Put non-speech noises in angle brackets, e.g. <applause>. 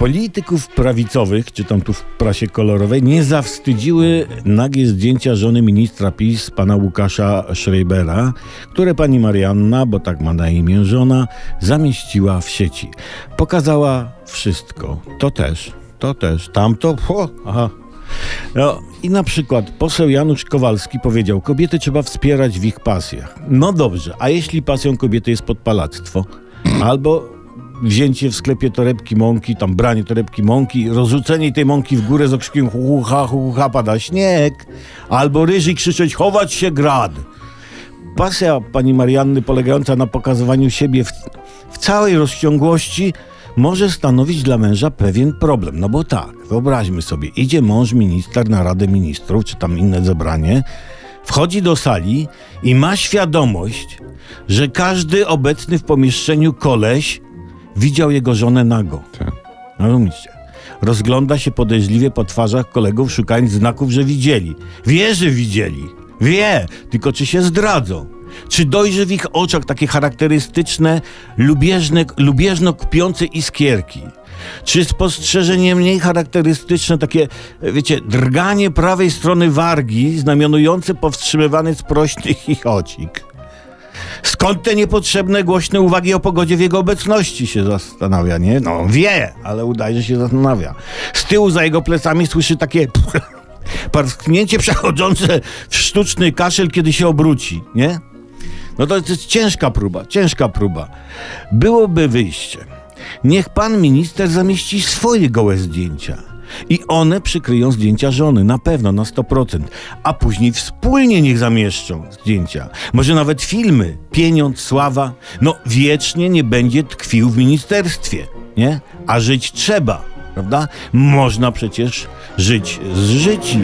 Polityków prawicowych, czy tam tu w prasie kolorowej, nie zawstydziły nagie zdjęcia żony ministra PiS, pana Łukasza Schreibera, które pani Marianna, bo tak ma na imię żona, zamieściła w sieci. Pokazała wszystko. To też, to też, tamto, ho, aha. No i na przykład poseł Janusz Kowalski powiedział, kobiety trzeba wspierać w ich pasjach. No dobrze, a jeśli pasją kobiety jest podpalactwo? Albo wzięcie w sklepie torebki mąki, tam branie torebki mąki, rozrzucenie tej mąki w górę z okrzykiem hu, ha, hu, ha, pada śnieg, albo ryży krzyczeć chować się grad. Pasja pani Marianny polegająca na pokazywaniu siebie w, w całej rozciągłości może stanowić dla męża pewien problem. No bo tak, wyobraźmy sobie, idzie mąż minister na Radę Ministrów, czy tam inne zebranie, wchodzi do sali i ma świadomość, że każdy obecny w pomieszczeniu koleś widział jego żonę nago. Tak. Rozumiecie? Rozgląda się podejrzliwie po twarzach kolegów, szukając znaków, że widzieli. Wie, że widzieli. Wie, tylko czy się zdradzą. Czy dojrzy w ich oczach takie charakterystyczne, lubieżne, lubieżno kpiące iskierki? Czy spostrzeżenie mniej charakterystyczne, takie, wiecie, drganie prawej strony wargi, znamionujące powstrzymywany sprośny chichocik? Skąd te niepotrzebne, głośne uwagi o pogodzie w jego obecności się zastanawia, nie? No, wie, ale udaje, że się zastanawia. Z tyłu za jego plecami słyszy takie <laughs> parsknięcie przechodzące w sztuczny kaszel, kiedy się obróci, nie? No to jest ciężka próba, ciężka próba. Byłoby wyjście. Niech pan minister zamieści swoje gołe zdjęcia. I one przykryją zdjęcia żony, na pewno, na 100%. A później wspólnie niech zamieszczą zdjęcia. Może nawet filmy. Pieniądz, sława. No wiecznie nie będzie tkwił w ministerstwie, nie? A żyć trzeba, prawda? Można przecież żyć z życi.